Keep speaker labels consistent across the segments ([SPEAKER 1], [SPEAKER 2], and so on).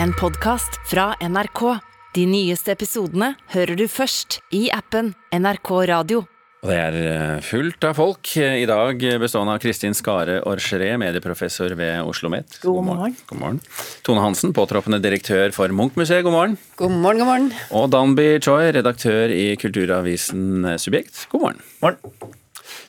[SPEAKER 1] en podkast fra NRK. De nyeste episodene hører du først i appen NRK Radio.
[SPEAKER 2] Og det er eh, fullt av folk i dag, bestående av Kristin Skare Orcheré, medieprofessor ved Oslo OsloMet.
[SPEAKER 3] God morgen.
[SPEAKER 2] God morgen. Tone Hansen, påtroppende direktør for Munch-museet, god morgen.
[SPEAKER 3] God morgen, god morgen.
[SPEAKER 2] Og Danby Choi, redaktør i kulturavisen Subjekt, god morgen.
[SPEAKER 4] morgen.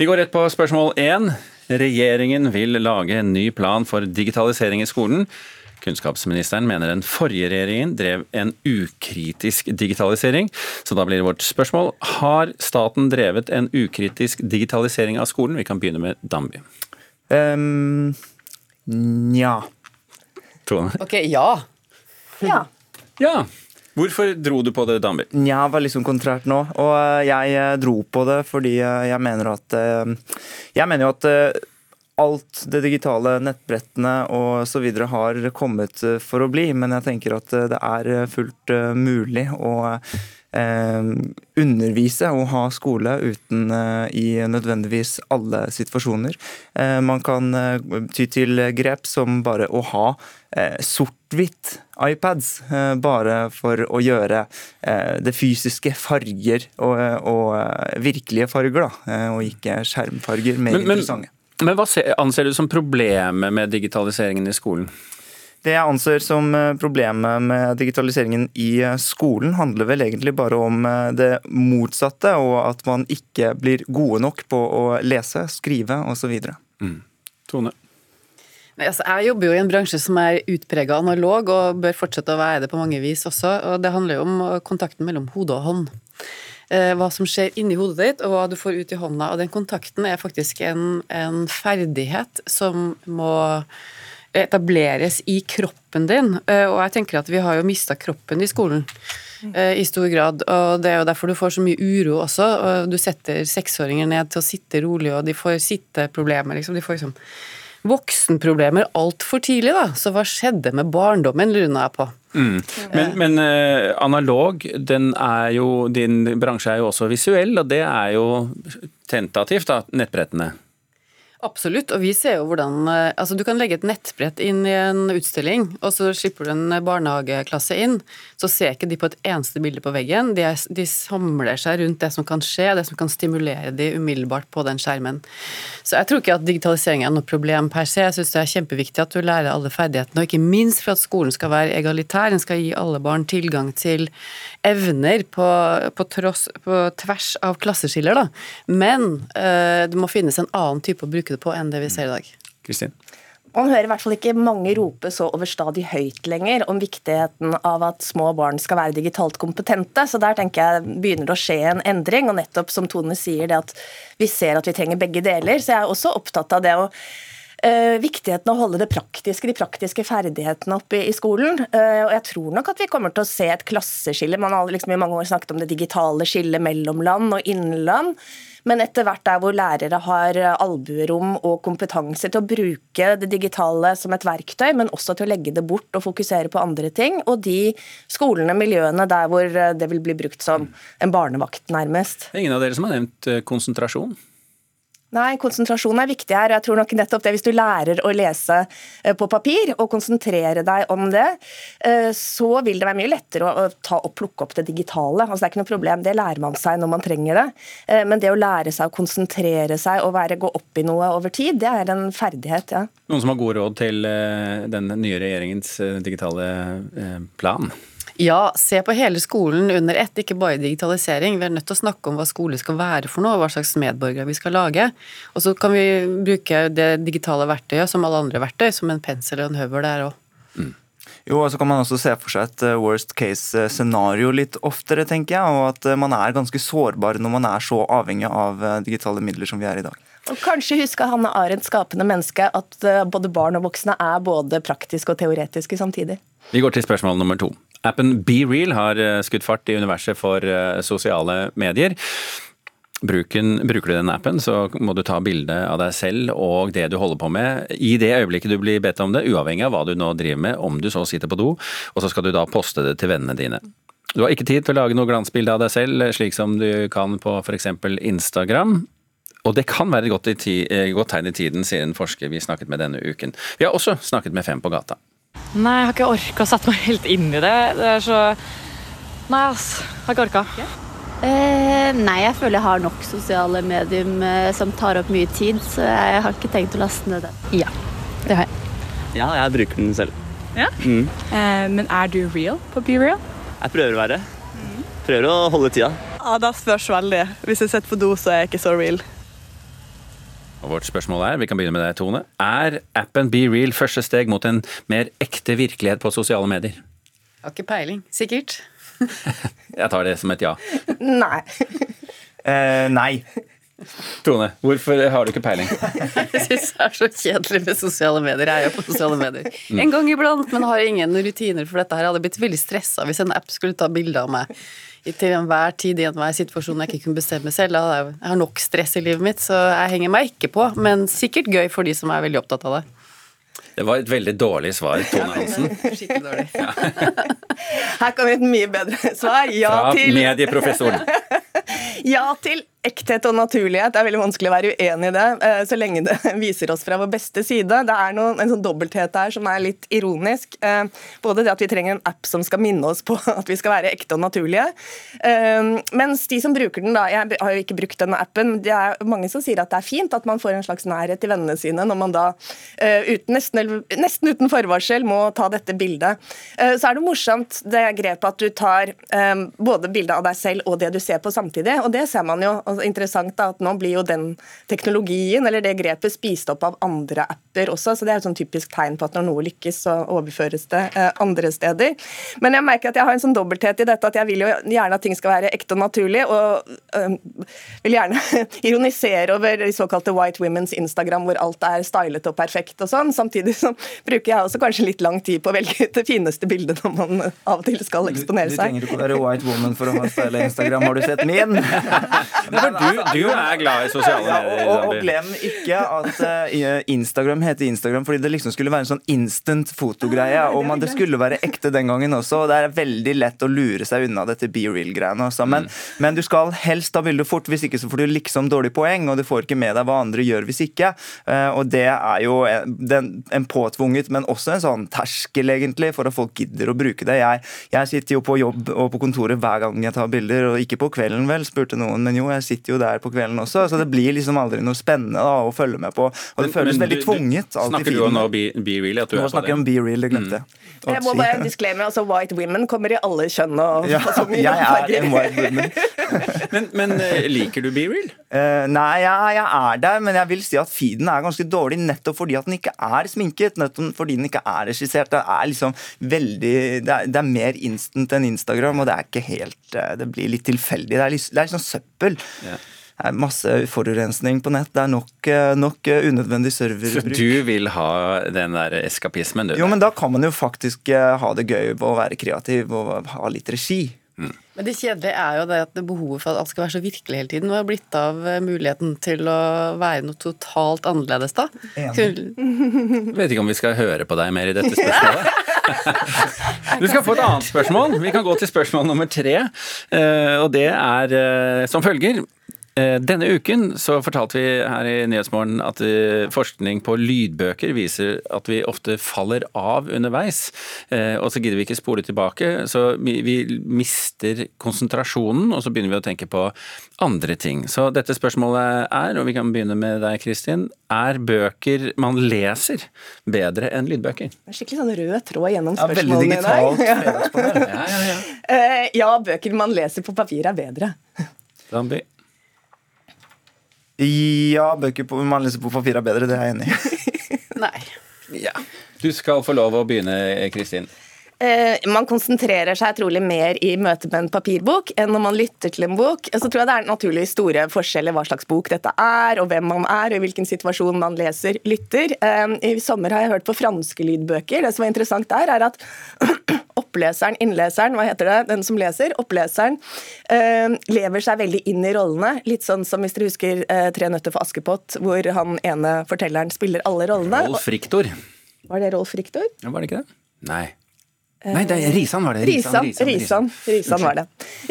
[SPEAKER 2] Vi går rett på spørsmål én. Regjeringen vil lage en ny plan for digitalisering i skolen. Kunnskapsministeren mener den forrige regjeringen drev en ukritisk digitalisering. Så da blir vårt spørsmål har staten drevet en ukritisk digitalisering av skolen? Vi kan begynne med Damby.
[SPEAKER 4] Um, nja.
[SPEAKER 2] Tone?
[SPEAKER 3] Ok, ja.
[SPEAKER 5] Ja.
[SPEAKER 2] Ja. Hvorfor dro du på det, Damby?
[SPEAKER 4] Nja var liksom kontrært nå. Og eh, jeg eh, dro på det fordi eh, jeg mener at Jeg mener jo at alt det digitale, nettbrettene videre har kommet eh, for å bli, men jeg tenker at eh, det er eh, fullt mulig å undervise og ha skole uten i nødvendigvis alle situasjoner. man kan ty til grep som bare å ha sort-hvitt iPads, bare for å gjøre det fysiske farger og, og virkelige farger, da, og ikke skjermfarger, mer men, interessante.
[SPEAKER 2] Men hva anser du som problemet med digitaliseringen i skolen?
[SPEAKER 4] Det jeg anser som eh, problemet med digitaliseringen i eh, skolen, handler vel egentlig bare om eh, det motsatte, og at man ikke blir gode nok på å lese, skrive osv. Mm.
[SPEAKER 2] Tone?
[SPEAKER 3] Altså, jeg jobber jo i en bransje som er utprega analog, og bør fortsette å være det på mange vis også. og Det handler jo om kontakten mellom hode og hånd. Eh, hva som skjer inni hodet ditt, og hva du får ut i hånda. Og den kontakten er faktisk en, en ferdighet som må etableres i kroppen din. Eh, og jeg tenker at vi har jo mista kroppen i skolen eh, i stor grad. Og det er jo derfor du får så mye uro også. og Du setter seksåringer ned til å sitte rolig, og de får sitteproblemer, liksom. De får liksom voksenproblemer altfor tidlig, da. Så hva skjedde med barndommen, lurer er på. Mm.
[SPEAKER 2] Men, men uh, analog, jo, din bransje er jo også visuell, og det er jo tentativt, da, nettbrettene?
[SPEAKER 3] Absolutt, og vi ser jo hvordan eh, Altså, du kan legge et nettbrett inn i en utstilling, og så slipper du en barnehageklasse inn. Så ser ikke de på et eneste bilde på veggen. De, er, de samler seg rundt det som kan skje, det som kan stimulere de umiddelbart på den skjermen. Så jeg tror ikke at digitalisering er noe problem per se. Jeg syns det er kjempeviktig at du lærer alle ferdighetene, og ikke minst for at skolen skal være egalitær. Den skal gi alle barn tilgang til evner på, på, tross, på tvers av klasseskiller, da. Men øh, det må finnes en annen type å bruke bruke det på enn det vi ser i dag.
[SPEAKER 2] Kristin?
[SPEAKER 5] Man hører i hvert fall ikke mange rope så overstadig høyt lenger om viktigheten av at små barn skal være digitalt kompetente. Så der tenker jeg begynner det å skje en endring. Og nettopp som Tone sier, det at vi ser at vi trenger begge deler. Så jeg er også opptatt av det å Uh, viktigheten av å holde det praktiske, de praktiske ferdighetene oppe i, i skolen. Uh, og jeg tror nok at vi kommer til å se et klasseskille. Man har liksom i mange år snakket om det digitale skillet mellom land og innland. Men etter hvert der hvor lærere har albuerom og kompetanse til å bruke det digitale som et verktøy, men også til å legge det bort og fokusere på andre ting. Og de skolene, miljøene der hvor det vil bli brukt som en barnevakt, nærmest.
[SPEAKER 2] Ingen av dere som har nevnt eh, konsentrasjon?
[SPEAKER 5] Nei, konsentrasjon er viktig her. Jeg tror nok nettopp det Hvis du lærer å lese eh, på papir og konsentrere deg om det, eh, så vil det være mye lettere å ta og plukke opp det digitale. Altså, det er ikke noe problem, det lærer man seg når man trenger det. Eh, men det å lære seg å konsentrere seg og være, gå opp i noe over tid, det er en ferdighet, ja.
[SPEAKER 2] Noen som har gode råd til den nye regjeringens digitale plan?
[SPEAKER 3] Ja, se på hele skolen under ett, ikke bare digitalisering. Vi er nødt til å snakke om hva skole skal være for noe, hva slags medborgere vi skal lage. Og så kan vi bruke det digitale verktøyet som alle andre verktøy, som en pensel og en høvel der òg. Mm.
[SPEAKER 4] Jo, og så kan man også se for seg et eh, worst case-scenario litt oftere, tenker jeg. Og at eh, man er ganske sårbar når man er så avhengig av eh, digitale midler som vi er i dag.
[SPEAKER 5] Og kanskje huske Hanne Arendt, skapende menneske, at både barn og voksne er både praktiske og teoretiske samtidig.
[SPEAKER 2] Vi går til spørsmål nummer to. Appen BeReal har eh, skutt fart i universet for eh, sosiale medier. Bruken, bruker du den appen, så må du ta bilde av deg selv og det du holder på med i det øyeblikket du blir bedt om det, uavhengig av hva du nå driver med, om du så sitter på do, og så skal du da poste det til vennene dine. Du har ikke tid til å lage noe glansbilde av deg selv, slik som du kan på f.eks. Instagram. Og det kan være et godt, godt tegn i tiden, sier en forsker vi snakket med denne uken. Vi har også snakket med fem på gata.
[SPEAKER 6] Nei, jeg har ikke orka å sette meg helt inn i det. Det er så Nei, ass. Har ikke orka.
[SPEAKER 7] Eh, nei, jeg føler jeg har nok sosiale medium eh, som tar opp mye tid, så jeg har ikke tenkt å laste ned den.
[SPEAKER 6] Ja, det har jeg.
[SPEAKER 8] Ja, jeg bruker den selv.
[SPEAKER 6] Ja?
[SPEAKER 8] Mm.
[SPEAKER 6] Eh, men er du real på Be Real?
[SPEAKER 8] Jeg prøver å være. Prøver å holde tida.
[SPEAKER 9] Ja, Det spørs veldig. Hvis jeg sitter på do, så er jeg ikke så real.
[SPEAKER 2] Og vårt spørsmål er, vi kan begynne med deg, Tone. Er appen Be Real første steg mot en mer ekte virkelighet på sosiale medier?
[SPEAKER 3] Jeg har ikke peiling. Sikkert.
[SPEAKER 2] Jeg tar det som et ja.
[SPEAKER 5] Nei.
[SPEAKER 4] Eh, nei.
[SPEAKER 2] Tone, hvorfor har du ikke peiling?
[SPEAKER 3] Jeg syns det er så kjedelig med sosiale medier. Jeg er jo på sosiale medier en gang iblant, men har ingen rutiner for dette her. Jeg hadde blitt veldig stressa hvis en app skulle ta bilde av meg til enhver tid i enhver situasjon jeg ikke kunne bestemme selv. Jeg- har nok stress i livet mitt, så jeg henger meg ikke på. Men sikkert gøy for de som er veldig opptatt av det.
[SPEAKER 2] Det var et veldig dårlig svar, Tone Hansen.
[SPEAKER 3] Skikkelig dårlig.
[SPEAKER 5] Her kommer et mye bedre svar. Ja
[SPEAKER 2] Fra
[SPEAKER 5] til
[SPEAKER 2] medieprofessoren.
[SPEAKER 5] Ja til ekthet og naturlighet. Det er veldig vanskelig å være uenig i det, eh, så lenge det viser oss fra vår beste side. Det er noen, en sånn dobbelthet der som er litt ironisk. Eh, Både det at vi trenger en app som skal minne oss på at vi skal være ekte og naturlige. Eh, Mens de som bruker den, da Jeg har jo ikke brukt denne appen, det er mange som sier at det er fint at man får en slags nærhet til vennene sine når man da uten, nesten, nesten uten forvarsel må ta dette bildet. Så er det morsomt det grepet at du tar både bilde av deg selv og det du ser på samtidig. Og det ser man jo. Altså, interessant da, at Nå blir jo den teknologien eller det grepet spist opp av andre apper også. så Det er et sånn typisk tegn på at når noe lykkes, så overføres det eh, andre steder. Men jeg merker at jeg har en sånn dobbelthet i dette at jeg vil jo gjerne at ting skal være ekte og naturlig. Og øh, vil gjerne ironisere over de såkalte white women's Instagram, hvor alt er stylet og perfekt og sånn. Samtidig så bruker jeg også kanskje litt lang tid på å velge ut det fineste bildet når man av og til skal
[SPEAKER 4] Du, du
[SPEAKER 5] eksponere seg.
[SPEAKER 4] trenger ikke å være white woman for å ha style Instagram. Har du sett min?
[SPEAKER 2] Men du, du er glad i sosiale
[SPEAKER 4] Ja,
[SPEAKER 2] medier.
[SPEAKER 4] og, og, og glem ikke at uh, Instagram heter Instagram fordi det liksom skulle være en sånn instant fotogreie. Og man, det skulle være ekte den gangen også. Og det er veldig lett å lure seg unna dette be real-greiene. Men, men du skal helst ta bilde fort, hvis ikke så får du liksom dårlig poeng, og du får ikke med deg hva andre gjør hvis ikke. Uh, og det er jo en, den, en påtvunget, men også en sånn terskel, egentlig, for at folk gidder å bruke det. Jeg, jeg sitter jo på jobb og på kontoret hver gang jeg tar bilder, og ikke på kvelden vel, spurte noen, men jo, jeg sitter jo der på kvelden også, så det blir liksom aldri noe spennende da, å følge med på. Og det
[SPEAKER 2] Men-
[SPEAKER 4] føles
[SPEAKER 2] men
[SPEAKER 4] veldig
[SPEAKER 2] du- du-
[SPEAKER 4] tvunget. i
[SPEAKER 2] Snakker du
[SPEAKER 4] feeden.
[SPEAKER 2] om nå Be, be Real? At du
[SPEAKER 4] Nå
[SPEAKER 2] er på
[SPEAKER 4] snakker jeg om Be Real, det glemte jeg. å
[SPEAKER 5] Jeg må bare disclaimer, altså White women kommer i alle kjønn og
[SPEAKER 4] Ja,
[SPEAKER 5] så mye
[SPEAKER 4] jeg er en white woman.
[SPEAKER 2] Men, men eh, liker du Be Real?
[SPEAKER 4] Uh, nei, jeg, jeg er der, men jeg vil si at feeden er ganske dårlig nettopp fordi at den ikke er sminket. Nettopp fordi den ikke er regissert. Det er liksom veldig Det er, det er mer instant enn Instagram, og det er ikke helt eh, Det blir litt tilfeldig. Det er liksom, det er sånn søppel.
[SPEAKER 2] Ja.
[SPEAKER 4] Det er masse forurensning på nett. Det er nok, eh, nok unødvendig serverbruk.
[SPEAKER 2] Så du vil ha den der eskapismen, du?
[SPEAKER 4] Jo, men da kan man jo faktisk eh, ha det gøy og være kreativ og ha litt regi.
[SPEAKER 3] Men det kjedelige er jo det at det behovet for at alt skal være så virkelig hele tiden, hva er blitt av eh, muligheten til å være noe totalt annerledes, da?
[SPEAKER 4] Enig.
[SPEAKER 2] Vet ikke om vi skal høre på deg mer i dette spørsmålet. Du skal få et annet spørsmål. Vi kan gå til spørsmål nummer tre. eh, Og det er eh, som følger. Eh, Denne uken så fortalte vi her i Nyhetsmorgen at eh, forskning på lydbøker viser at vi ofte faller av underveis. Eh, Og så gidder vi ikke spole tilbake, så vi, mister konsentrasjonen, og så begynner vi å tenke på andre ting. Så dette spørsmålet er, og vi kan begynne med deg Kristin, er bøker man leser bedre enn lydbøker?
[SPEAKER 5] Skikkelig sånn rød tråd gjennom
[SPEAKER 4] Ja, veldig
[SPEAKER 5] spørsmålene i dag.
[SPEAKER 4] digitalt fredagspanel.
[SPEAKER 2] Ja, ja, ja.
[SPEAKER 5] Eh, ja, bøker man leser på papir er bedre.
[SPEAKER 2] Zambi.
[SPEAKER 4] Ja, bøker på, man leser på papir er bedre, det er jeg enig i.
[SPEAKER 3] Nei.
[SPEAKER 2] Ja. Du skal få lov å begynne, Kristin.
[SPEAKER 5] Eh, man konsentrerer seg trolig mer i møte med en papirbok enn når man lytter til en bok. Så tror jeg det er naturlig store forskjeller hva slags bok dette er, og hvem man er, og i hvilken situasjon man leser, lytter. Eh, I sommer har jeg hørt på franske lydbøker. Det som var interessant der, er at oppleseren, innleseren, hva heter det, den som leser, oppleseren, eh, lever seg veldig inn i rollene. Litt sånn som hvis dere husker eh, Tre nøtter for Askepott, hvor han ene fortelleren spiller alle rollene.
[SPEAKER 2] Rolf Riktor.
[SPEAKER 5] Var det Rolf Riktor?
[SPEAKER 2] Ja, var det ikke det? Nei. Nei, det er Risan var det.
[SPEAKER 5] Risan, Risan, Risan var det.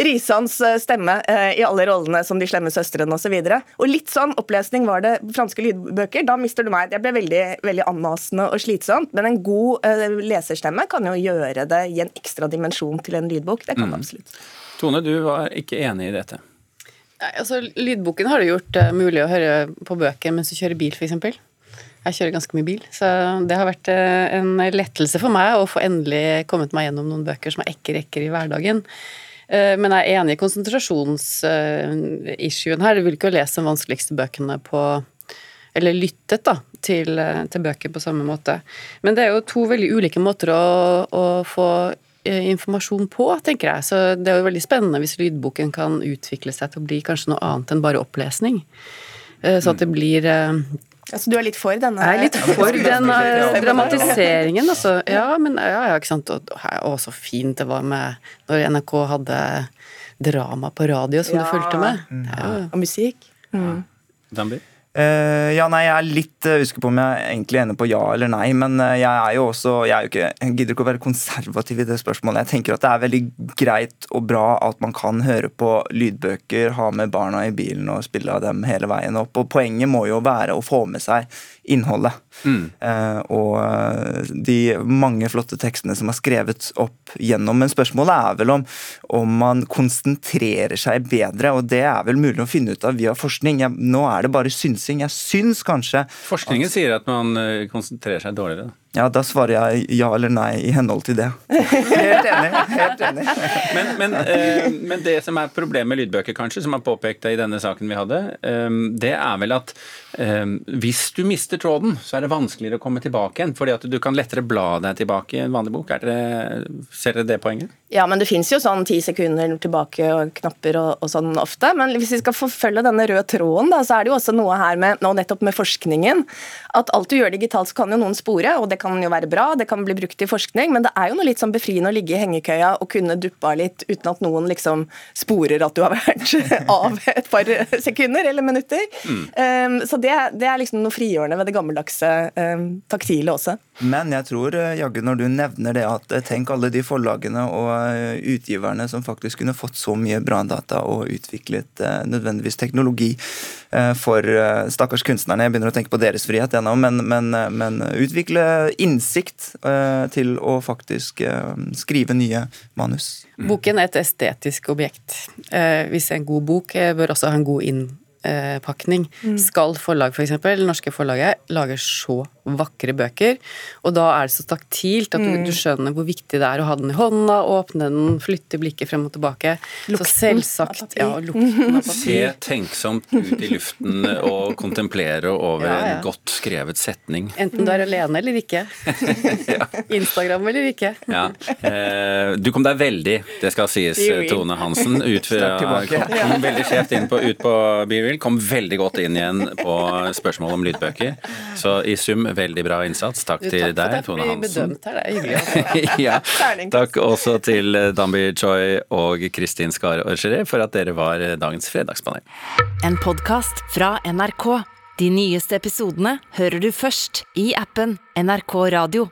[SPEAKER 5] Risans eh, stemme eh, i alle rollene som de slemme søstrene osv. Og, så og litt sånn opplesning var det franske lydbøker. Da mister du meg. Det ble veldig, veldig anmasende og slitsomt. Men en god leserstemme kan jo gjøre det i en ekstra dimensjon til en lydbok. Det kan mm. absolutt.
[SPEAKER 2] Tone, du var ikke enig i dette?
[SPEAKER 3] Nei, altså Lydboken har det gjort uh, mulig å høre på bøker mens du kjører bil, f.eks. Jeg kjører ganske mye bil, så det har vært eh, en lettelse for meg å få endelig kommet meg gjennom noen bøker som jeg ikke rekker i hverdagen. Eh, men jeg er enig i konsentrasjonsissuen her. Du vil ikke lese de vanskeligste bøkene på Eller lyttet, da, til, eh, til, bøker på samme måte. Men det er jo to veldig ulike måter å, å få informasjon på, tenker jeg. Så det er jo veldig spennende hvis lydboken kan utvikle seg til å bli kanskje noe annet enn bare opplesning. Så at det blir
[SPEAKER 5] Altså, du er litt for denne
[SPEAKER 3] Jeg er litt for den uh, dramatiseringen, altså. Ja, men ja, ja, ikke sant. Og, og, så fint det var med når NRK hadde drama på radio som ja. du fulgte med.
[SPEAKER 5] Ja. Og musikk. Mm.
[SPEAKER 2] Dambi?
[SPEAKER 4] Uh, ja, nei, Jeg er litt uh, usikker på om jeg egentlig er enig på ja eller nei. Men uh, jeg er jo også, jeg, jo ikke, jeg gidder ikke å være konservativ i det spørsmålet. Jeg tenker at det er veldig greit og bra at man kan høre på lydbøker, ha med barna i bilen og spille av dem hele veien opp. Og Poenget må jo være å få med seg innholdet. Mm. Uh, og de mange flotte tekstene som er skrevet opp gjennom. Men spørsmålet er vel om, om man konsentrerer seg bedre, og det er vel mulig å finne ut av via forskning. Jeg, nå er det bare synsing. Jeg syns kanskje
[SPEAKER 2] Forskningen at, sier at man eh, konsentrerer seg dårligere.
[SPEAKER 4] Ja, da svarer jeg ja eller nei i henhold til det. Helt enig. helt enig.
[SPEAKER 2] men, men, eh, men, det som er problemet med lydbøker, kanskje, som er påpekt i denne saken vi hadde, eh, det er vel at eh, hvis du mister tråden, så er det vanskeligere å komme tilbake igjen. fordi at du kan lettere bla deg tilbake i en vanlig bok. Det, ser dere det poenget?
[SPEAKER 5] Ja, men det fins jo sånn ti sekunder tilbake og knapper og, og, sånn ofte. Men hvis vi skal forfølge denne røde tråden, da, så er det jo også noe her med, nå nettopp med forskningen, at alt du gjør digitalt, så kan jo noen spore, og det kan kan jo være bra, det kan bli brukt i forskning, men det er jo noe litt sånn befriende å ligge i hengekøya og kunne duppe av litt uten at noen liksom sporer at du har vært av et par sekunder eller minutter. Mm. Um, så det, det, er liksom noe frigjørende ved det gammeldagse um, taktile også.
[SPEAKER 4] Men jeg tror, eh, Jagge, når du nevner det at eh, tenk alle de forlagene og eh, utgiverne som faktisk kunne fått så mye bra data og utviklet nødvendigvis teknologi for stakkars kunstnerne. Jeg begynner å tenke på deres frihet ennå, men, men, men, utvikle innsikt til å faktisk skrive nye manus.
[SPEAKER 3] Boken er et estetisk objekt. Hvis en god bok bør også ha en god innpakning. Mm. Skal forlag, f.eks., for norske forlaget, lager så vakre bøker, og da er det så taktilt at du, mm. du, skjønner hvor viktig det er å ha den i hånda, åpne den, flytte blikket frem og tilbake. Lukten så selvsagt ja, lukten
[SPEAKER 2] av Se tenksomt ut i luften og kontemplere over ja, ja. en godt skrevet setning.
[SPEAKER 3] Enten du er alene eller ikke. Instagram eller ikke.
[SPEAKER 2] ja. Eh, du kom deg veldig, det skal sies, Tone Hansen, ut fra, kom, veldig skjevt inn på, ut på BeReal, kom veldig godt inn igjen på spørsmål om lydbøker. Så i sum veldig bra innsats. Takk til takk deg, Tone Hansen.
[SPEAKER 3] Takk for at jeg blir bedømt her, det er hyggelig.
[SPEAKER 2] ja. Takk også til eh, Dambi Choi og Kristin Skar Orgeré for at dere var eh, dagens fredagspanel.
[SPEAKER 1] En podkast fra NRK. De nyeste episodene hører du først i appen NRK Radio.